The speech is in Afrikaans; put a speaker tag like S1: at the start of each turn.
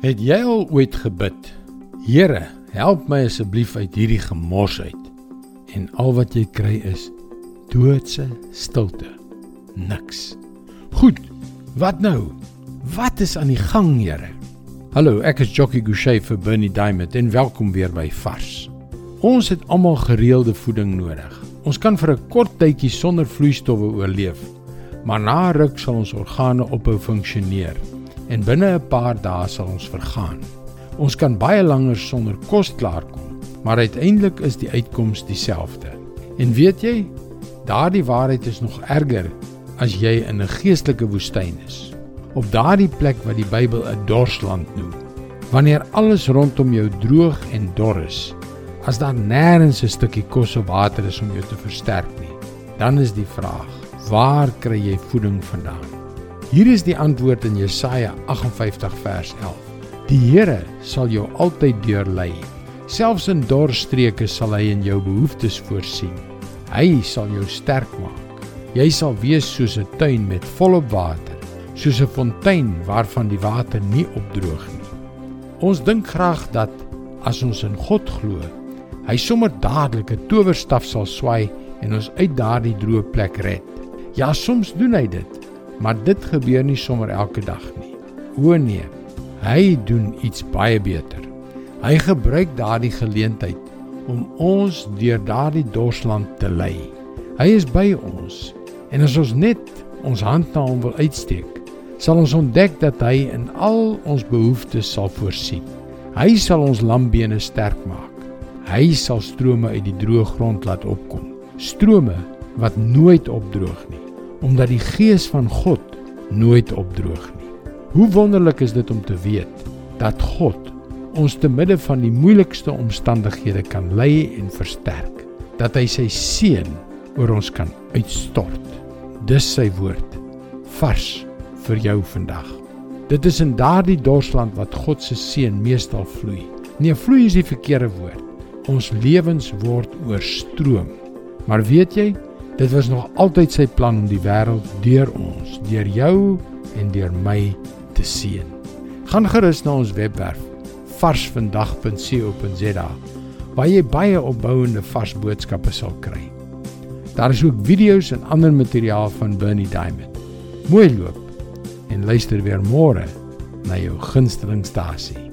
S1: Het jy al ooit gebid? Here, help my asseblief uit hierdie gemors uit. En al wat jy kry is doodse stilte. Niks. Goed. Wat nou? Wat is aan die gang, Here? Hallo, ek is Jockey Gouchee vir Bernie Diamond en welkom weer by Vars. Ons het almal gereelde voeding nodig. Ons kan vir 'n kort tydjie sonder vloeistowwe oorleef, maar na ruk sal ons organe ophou funksioneer en binne 'n paar dae sal ons vergaan. Ons kan baie langer sonder kos klaarkom, maar uiteindelik is die uitkoms dieselfde. En weet jy, daardie waarheid is nog erger as jy in 'n geestelike woestyn is. Op daardie plek wat die Bybel 'n dorsland noem. Wanneer alles rondom jou droog en dor is, as daar nêrens 'n stukkie kos of water is om jou te versterk nie, dan is die vraag: waar kry jy voeding vandaan? Hier is die antwoord in Jesaja 58 vers 11. Die Here sal jou altyd deurlei. Selfs in dor streke sal hy in jou behoeftes voorsien. Hy sal jou sterk maak. Jy sal wees soos 'n tuin met volop water, soos 'n fontein waarvan die water nie opdroog nie. Ons dink graag dat as ons in God glo, hy sommer dadelik 'n towerstaf sal swai en ons uit daardie droë plek red. Ja, soms doen hy dit, maar dit gebeur nie sommer elke dag nie. O nee, hy doen iets baie beter. Hy gebruik daardie geleentheid om ons deur daardie dorsland te lei. Hy is by ons en as ons net ons hand na hom wil uitsteek, sal ons ontdek dat hy in al ons behoeftes sal voorsien. Hy sal ons lambene sterk maak. Hy sal strome uit die droë grond laat opkom. Strome wat nooit opdroog nie omdat die gees van God nooit opdroog nie. Hoe wonderlik is dit om te weet dat God ons te midde van die moeilikste omstandighede kan lei en versterk, dat hy sy seën oor ons kan uitstort. Dis sy woord vars vir jou vandag. Dit is in daardie dorsland wat God se seën meestal vloei. Nee, vloei is die verkeerde woord. Ons lewens word oorstroom. Maar weet jy, Dit was nog altyd sy plan om die wêreld deur ons, deur jou en deur my te seën. Gaan gerus na ons webwerf varsvandag.co.za waar jy baie opbouende vars boodskappe sal kry. Daar is ook video's en ander materiaal van Bernie Diamond. Mooi loop en luister weer môre na jou gunstelingstasie.